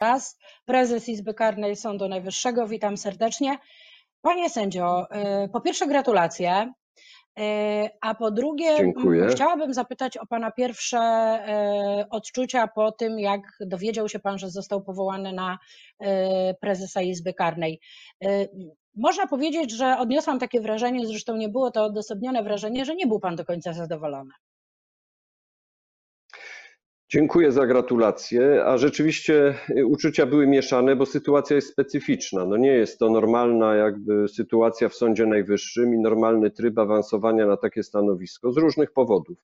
raz prezes Izby Karnej Sądu Najwyższego. Witam serdecznie. Panie sędzio, y, po pierwsze gratulacje, y, a po drugie Dziękuję. chciałabym zapytać o Pana pierwsze y, odczucia po tym, jak dowiedział się Pan, że został powołany na prezesa Izby Karnej. Można powiedzieć, że odniosłam takie wrażenie, zresztą nie było to odosobnione wrażenie, że nie był Pan do końca zadowolony. Dziękuję za gratulacje, a rzeczywiście y, uczucia były mieszane, bo sytuacja jest specyficzna. No nie jest to normalna jakby sytuacja w Sądzie Najwyższym i normalny tryb awansowania na takie stanowisko z różnych powodów.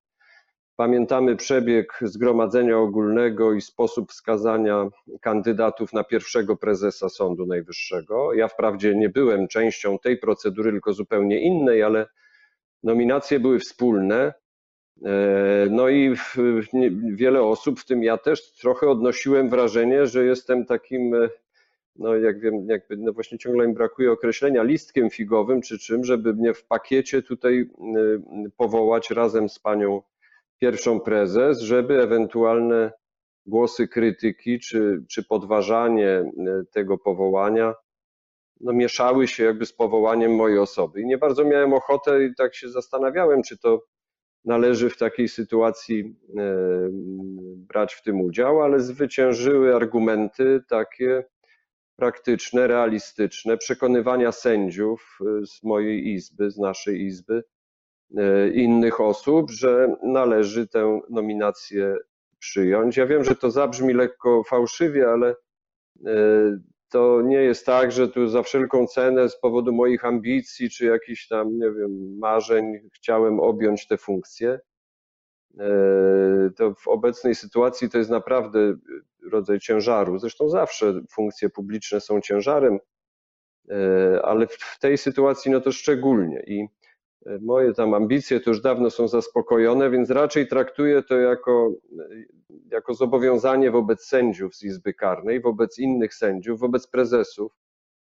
Pamiętamy przebieg Zgromadzenia Ogólnego i sposób wskazania kandydatów na pierwszego prezesa Sądu Najwyższego. Ja wprawdzie nie byłem częścią tej procedury, tylko zupełnie innej, ale nominacje były wspólne. E, no i wiele osób, w tym ja też, trochę odnosiłem wrażenie, że jestem takim, e, no jak wiem, jakby, no właśnie ciągle mi brakuje określenia, listkiem figowym czy czym, żeby mnie w pakiecie tutaj e, powołać razem z panią pierwszą prezes, żeby ewentualne głosy krytyki czy, czy podważanie tego powołania no, mieszały się jakby z powołaniem mojej osoby. I nie bardzo miałem ochotę i tak się zastanawiałem, czy to należy w takiej sytuacji e, brać w tym udział, ale zwyciężyły argumenty takie praktyczne, realistyczne, przekonywania sędziów e, z mojej izby, z naszej izby, e, innych osób, że należy tę nominację przyjąć. Ja wiem, że to zabrzmi lekko fałszywie, ale to nie jest tak, że tu za wszelką cenę z powodu moich ambicji czy jakichś tam, nie wiem, marzeń chciałem objąć te funkcje. E, to w obecnej sytuacji to jest naprawdę rodzaj ciężaru. Zresztą zawsze funkcje publiczne są ciężarem, e, ale w tej sytuacji no to szczególnie. I moje tam ambicje to już dawno są zaspokojone, więc raczej traktuję to jako, jako zobowiązanie wobec sędziów z Izby Karnej, wobec innych sędziów, wobec prezesów,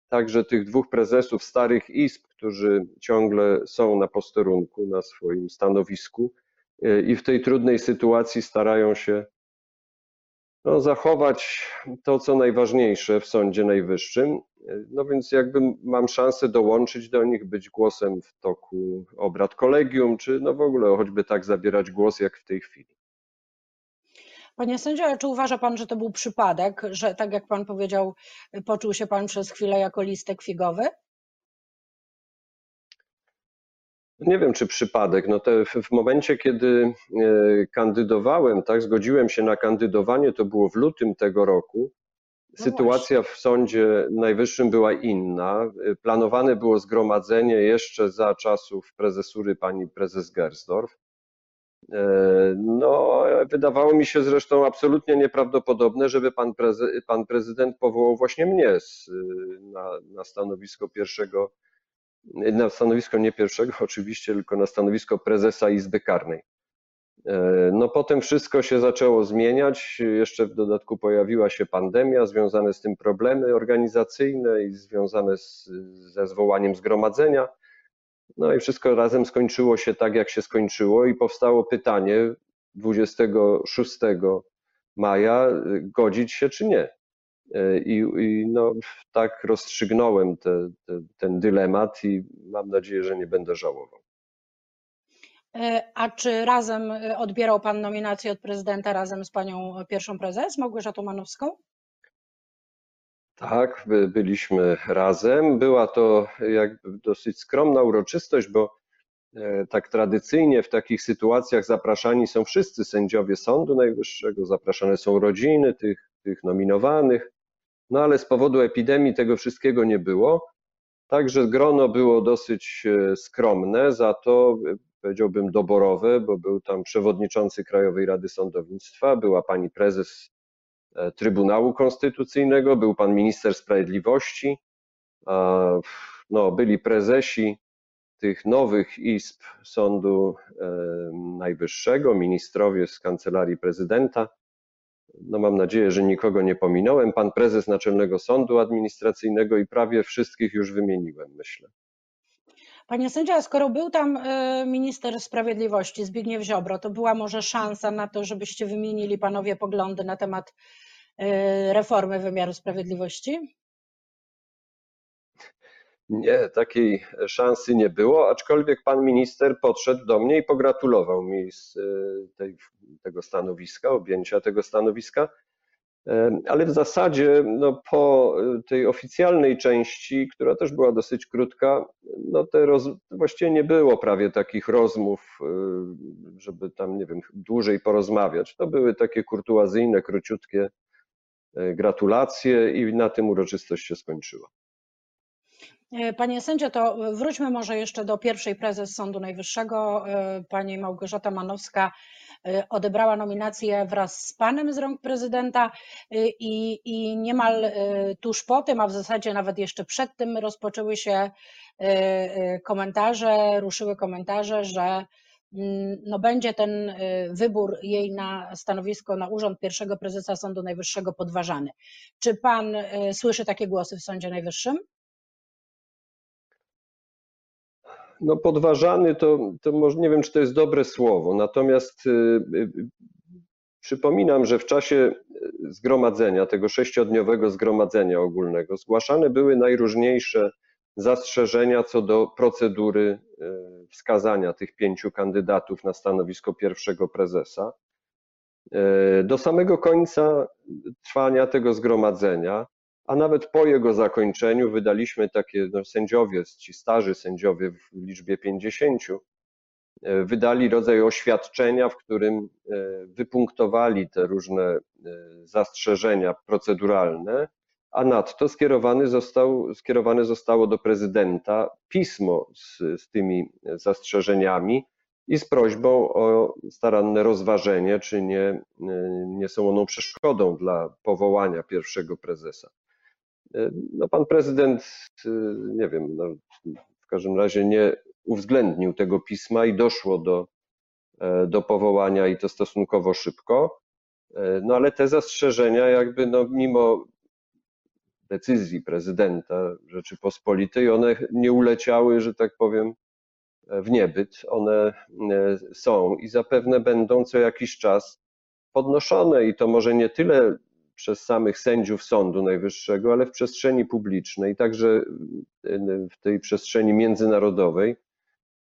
także tych dwóch prezesów starych izb, którzy ciągle są na posterunku, na swoim stanowisku i w tej trudnej sytuacji starają się no, zachować to, co najważniejsze w Sądzie Najwyższym. No więc jakby mam szansę dołączyć do nich, być głosem w toku obrad kolegium, czy no w ogóle choćby tak zabierać głos jak w tej chwili. Panie sędzio, czy uważa pan, że to był przypadek, że tak jak pan powiedział, poczuł się pan przez chwilę jako listek figowy? Nie wiem, czy przypadek. No te, w momencie, kiedy e, kandydowałem, tak, zgodziłem się na kandydowanie, to było w lutym tego roku. No Sytuacja w Sądzie Najwyższym była inna. Planowane było zgromadzenie jeszcze za czasów prezesury pani prezes Gersdorf. E, no, wydawało mi się zresztą absolutnie nieprawdopodobne, żeby pan, prezy, pan prezydent powołał właśnie mnie z, na, na stanowisko pierwszego na stanowisko nie pierwszego oczywiście, tylko na stanowisko prezesa Izby Karnej. E, no potem wszystko się zaczęło zmieniać, jeszcze w dodatku pojawiła się pandemia, związane z tym problemy organizacyjne i związane z, ze zwołaniem zgromadzenia. No i wszystko razem skończyło się tak, jak się skończyło i powstało pytanie 26 maja, godzić się czy nie. E, I, i no, tak rozstrzygnąłem te, te, ten dylemat i mam nadzieję, że nie będę żałował. E, a czy razem e, odbierał Pan nominację od prezydenta razem z Panią pierwszą prezes Małgorzatą Manowską? Tak, byliśmy razem. Była to jakby dosyć skromna uroczystość, bo tak tradycyjnie w takich sytuacjach zapraszani są wszyscy sędziowie Sądu Najwyższego, zapraszane są rodziny tych, tych nominowanych. No ale z powodu epidemii tego wszystkiego nie było. Także grono było dosyć e, skromne, za to e, powiedziałbym doborowe, bo był tam przewodniczący Krajowej Rady Sądownictwa, była pani prezes e, Trybunału Konstytucyjnego, był pan minister sprawiedliwości, no, byli prezesi tych nowych izb Sądu Najwyższego, ministrowie z kancelarii prezydenta no mam nadzieję, że nikogo nie pominąłem, pan prezes Naczelnego Sądu Administracyjnego i prawie wszystkich już wymieniłem, myślę. Panie sędzia, skoro był tam e, minister sprawiedliwości Zbigniew Ziobro, to była może szansa na to, żebyście wymienili panowie poglądy na temat reformy wymiaru sprawiedliwości? Nie, takiej szansy nie było, aczkolwiek pan minister podszedł do mnie i pogratulował mi z tej, tego stanowiska, objęcia tego stanowiska. Ale w zasadzie no, po tej oficjalnej części, która też była dosyć krótka, no te roz... właściwie nie było prawie takich rozmów, żeby tam, nie wiem, dłużej porozmawiać. To były takie kurtuazyjne, króciutkie gratulacje i na tym uroczystość się skończyła. Panie sędzio, to wróćmy może jeszcze do pierwszej prezes Sądu Najwyższego. Pani Małgorzata Manowska Y, odebrała nominację wraz z panem z rąk prezydenta i, i niemal tuż po tym, a w zasadzie nawet jeszcze przed tym rozpoczęły się komentarze, ruszyły komentarze, że mm, no będzie ten wybór jej na stanowisko, na urząd pierwszego prezesa Sądu Najwyższego podważany. Czy pan słyszy takie głosy w Sądzie Najwyższym? No podważany to, to może nie wiem, czy to jest dobre słowo, natomiast y, y, przypominam, że w czasie zgromadzenia, tego sześciodniowego zgromadzenia ogólnego, zgłaszane były najróżniejsze zastrzeżenia co do procedury y, wskazania tych pięciu kandydatów na stanowisko pierwszego prezesa. Do samego końca trwania tego zgromadzenia a nawet po jego zakończeniu wydaliśmy takie, no, sędziowie, ci starzy sędziowie w liczbie 50, e, wydali rodzaj oświadczenia, w którym e, wypunktowali te różne e, zastrzeżenia proceduralne, a nadto skierowany został, skierowane zostało do prezydenta pismo z, z tymi zastrzeżeniami i z prośbą o staranne rozważenie, czy nie, nie są one przeszkodą dla powołania pierwszego prezesa. No, pan prezydent, nie wiem, no, w każdym razie nie uwzględnił tego pisma i doszło do, e, do powołania i to stosunkowo szybko. E, no ale te zastrzeżenia, jakby no, mimo decyzji prezydenta Rzeczypospolitej, one nie uleciały, że tak powiem, w niebyt. One e, są i zapewne będą co jakiś czas podnoszone i to może nie tyle przez samych sędziów Sądu Najwyższego, ale w przestrzeni publicznej, także w tej przestrzeni międzynarodowej.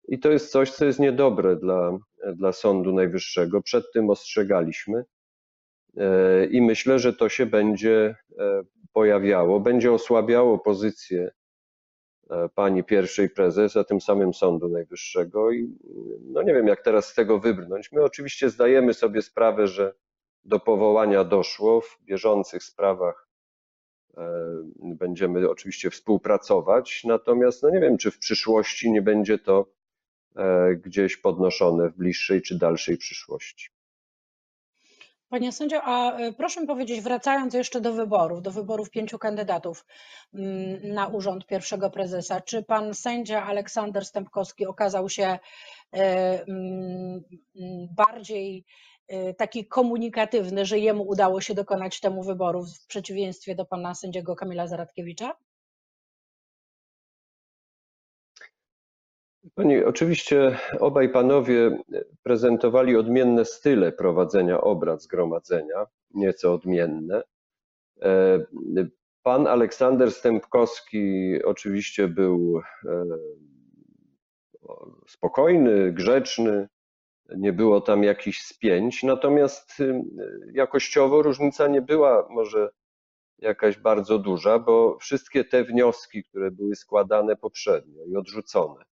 I to jest coś, co jest niedobre dla, dla Sądu Najwyższego. Przed tym ostrzegaliśmy e, i myślę, że to się będzie e, pojawiało, będzie osłabiało pozycję e, pani pierwszej prezes, a tym samym Sądu Najwyższego. I no nie wiem, jak teraz z tego wybrnąć. My oczywiście zdajemy sobie sprawę, że do powołania doszło. W bieżących sprawach e, będziemy oczywiście współpracować, natomiast no nie wiem, czy w przyszłości nie będzie to e, gdzieś podnoszone w bliższej czy dalszej przyszłości. Panie sędzio, a e, proszę powiedzieć, wracając jeszcze do wyborów, do wyborów pięciu kandydatów mm, na urząd pierwszego prezesa, czy pan sędzia Aleksander Stępkowski okazał się mm, bardziej taki komunikatywny, że jemu udało się dokonać temu wyboru w przeciwieństwie do pana sędziego Kamila Zaradkiewicza? Pani, oczywiście obaj panowie prezentowali odmienne style prowadzenia obrad zgromadzenia, nieco odmienne. E, pan Aleksander Stępkowski oczywiście był e, spokojny, grzeczny, nie było tam jakichś spięć, natomiast y, jakościowo różnica nie była może jakaś bardzo duża, bo wszystkie te wnioski, które były składane poprzednio i odrzucone,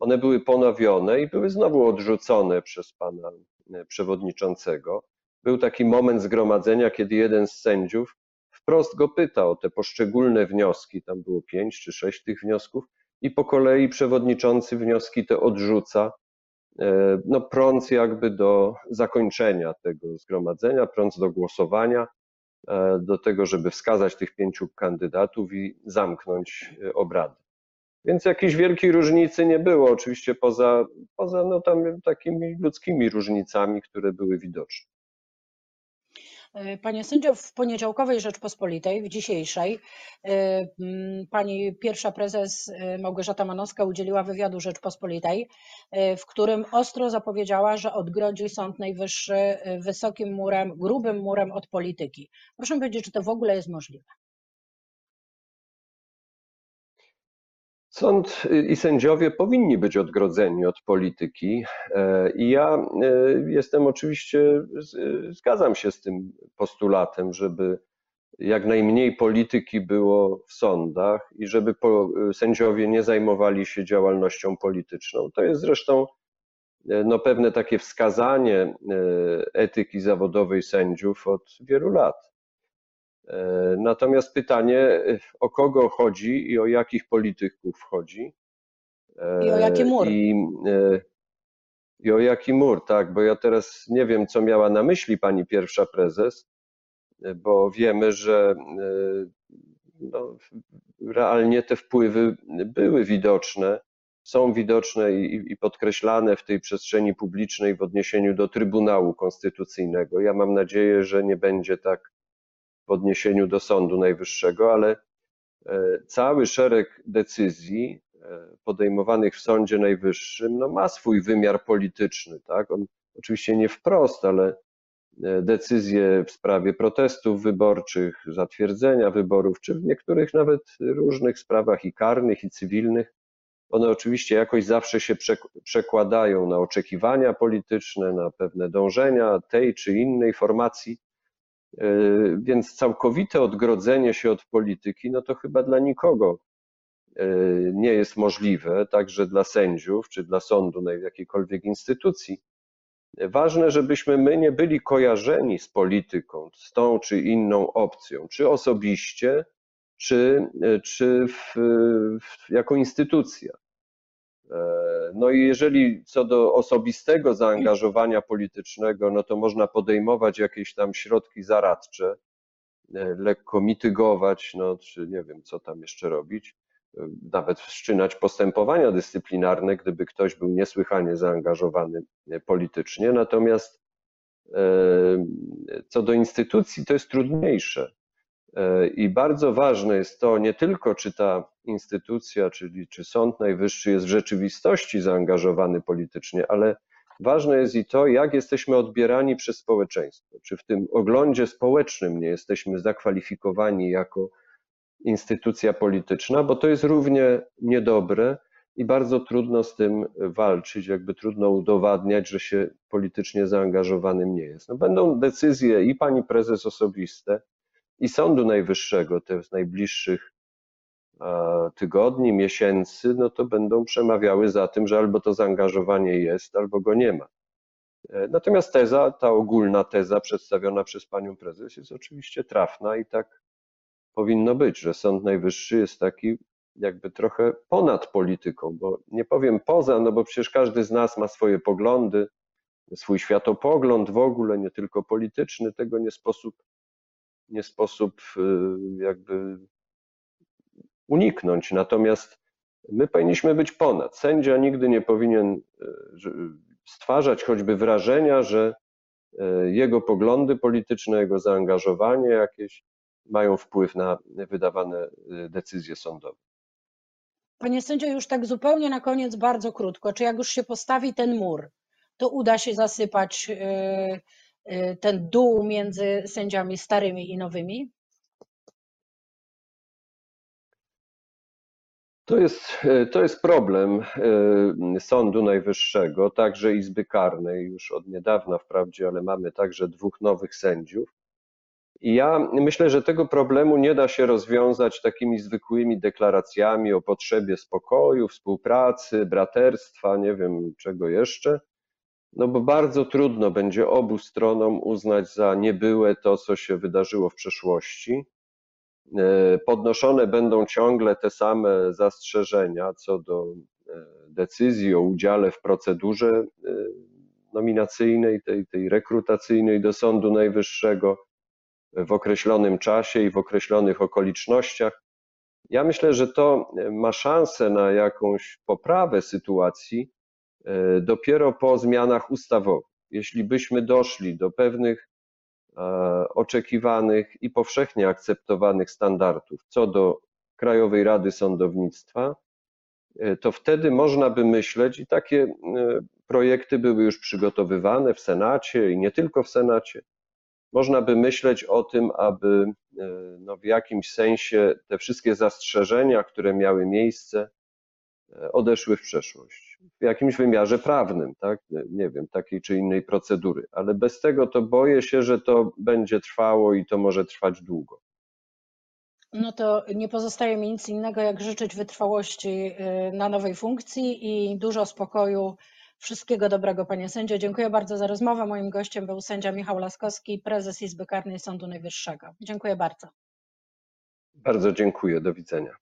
one były ponowione i były znowu odrzucone przez pana y, przewodniczącego. Był taki moment zgromadzenia, kiedy jeden z sędziów wprost go pyta o te poszczególne wnioski, tam było pięć czy sześć tych wniosków, i po kolei przewodniczący wnioski te odrzuca. E, no, prąc jakby do zakończenia tego zgromadzenia, prąc do głosowania, e, do tego, żeby wskazać tych pięciu kandydatów i zamknąć e, obrady. Więc jakiejś wielkiej różnicy nie było, oczywiście poza, poza no, tam takimi ludzkimi różnicami, które były widoczne. E, panie sędzio, w poniedziałkowej Rzeczpospolitej, w dzisiejszej, e, pani pierwsza prezes e, Małgorzata Manowska udzieliła wywiadu Rzeczpospolitej, w którym ostro zapowiedziała, że odgrodzi Sąd Najwyższy wysokim murem, grubym murem od polityki. Proszę powiedzieć, czy to w ogóle jest możliwe? Sąd i sędziowie powinni być odgrodzeni od polityki. E, I ja e, jestem oczywiście, zgadzam się z tym postulatem, żeby jak najmniej polityki było w sądach i żeby sędziowie nie zajmowali się działalnością polityczną. To jest zresztą e, no, pewne takie wskazanie etyki zawodowej sędziów od wielu lat. E, natomiast pytanie, o kogo chodzi i o jakich polityków chodzi. I o jaki mur. I, e, I o jaki mur, tak, bo ja teraz nie wiem, co miała na myśli pani pierwsza prezes, bo wiemy, że e, no, realnie te wpływy były widoczne, są widoczne i, i podkreślane w tej przestrzeni publicznej w odniesieniu do Trybunału Konstytucyjnego. Ja mam nadzieję, że nie będzie tak w odniesieniu do Sądu Najwyższego, ale e, cały szereg decyzji e, podejmowanych w Sądzie Najwyższym no, ma swój wymiar polityczny. Tak? On oczywiście nie wprost, ale e, decyzje w sprawie protestów wyborczych, zatwierdzenia wyborów, czy w niektórych nawet różnych sprawach i karnych, i cywilnych, one oczywiście jakoś zawsze się przekładają na oczekiwania polityczne, na pewne dążenia tej czy innej formacji. E, więc całkowite odgrodzenie się od polityki, no to chyba dla nikogo e, nie jest możliwe, także dla sędziów czy dla sądu, na jakiejkolwiek instytucji. Ważne, żebyśmy my nie byli kojarzeni z polityką, z tą czy inną opcją, czy osobiście, czy, e, czy w, w, jako instytucja. No i jeżeli co do osobistego zaangażowania politycznego, no to można podejmować jakieś tam środki zaradcze, e, lekko mitygować, no czy nie wiem, co tam jeszcze robić, e, nawet wszczynać postępowania dyscyplinarne, gdyby ktoś był niesłychanie zaangażowany e, politycznie. Natomiast co do instytucji, to jest trudniejsze. E, I bardzo ważne jest to nie tylko, czy ta instytucja, czyli czy Sąd Najwyższy jest w rzeczywistości zaangażowany politycznie, ale ważne jest i to, jak jesteśmy odbierani przez społeczeństwo. Czy w tym oglądzie społecznym nie jesteśmy zakwalifikowani jako instytucja polityczna, bo to jest równie niedobre i bardzo trudno z tym walczyć, jakby trudno udowadniać, że się politycznie zaangażowanym nie jest. No będą decyzje i pani prezes osobiste, i Sądu Najwyższego, te z najbliższych tygodni, miesięcy, no to będą przemawiały za tym, że albo to zaangażowanie jest, albo go nie ma. E, natomiast teza, ta ogólna teza przedstawiona przez panią prezes jest oczywiście trafna i tak powinno być, że Sąd Najwyższy jest taki jakby trochę ponad polityką, bo nie powiem poza, no bo przecież każdy z nas ma swoje poglądy, swój światopogląd w ogóle, nie tylko polityczny, tego nie sposób nie sposób y, jakby uniknąć. Natomiast my powinniśmy być ponad. Sędzia nigdy nie powinien y, stwarzać choćby wrażenia, że y, jego poglądy polityczne, jego zaangażowanie jakieś mają wpływ na wydawane decyzje sądowe. Panie sędzio, już tak zupełnie na koniec, bardzo krótko. Czy jak już się postawi ten mur, to uda się zasypać Y, ten dół między sędziami starymi i nowymi? To jest, to jest problem y, Sądu Najwyższego, także Izby Karnej, już od niedawna wprawdzie, ale mamy także dwóch nowych sędziów. I ja myślę, że tego problemu nie da się rozwiązać takimi zwykłymi deklaracjami o potrzebie spokoju, współpracy, braterstwa, nie wiem czego jeszcze. No bo bardzo trudno będzie obu stronom uznać za niebyłe to, co się wydarzyło w przeszłości. E, podnoszone będą ciągle te same zastrzeżenia co do e, decyzji o udziale w procedurze e, nominacyjnej, tej, tej rekrutacyjnej do Sądu Najwyższego w określonym czasie i w określonych okolicznościach. Ja myślę, że to ma szansę na jakąś poprawę sytuacji, dopiero po zmianach ustawowych. Jeśli byśmy doszli do pewnych oczekiwanych i powszechnie akceptowanych standardów co do Krajowej Rady Sądownictwa, to wtedy można by myśleć, i takie projekty były już przygotowywane w Senacie i nie tylko w Senacie, można by myśleć o tym, aby no, w jakimś sensie te wszystkie zastrzeżenia, które miały miejsce, odeszły w przeszłość. W jakimś wymiarze prawnym, tak? Nie wiem, takiej czy innej procedury, ale bez tego to boję się, że to będzie trwało i to może trwać długo. No to nie pozostaje mi nic innego, jak życzyć wytrwałości y, na nowej funkcji i dużo spokoju. Wszystkiego dobrego, panie sędzio. Dziękuję bardzo za rozmowę. Moim gościem był sędzia Michał Laskowski, prezes Izby Karnej Sądu Najwyższego. Dziękuję bardzo. Bardzo dziękuję. Do widzenia.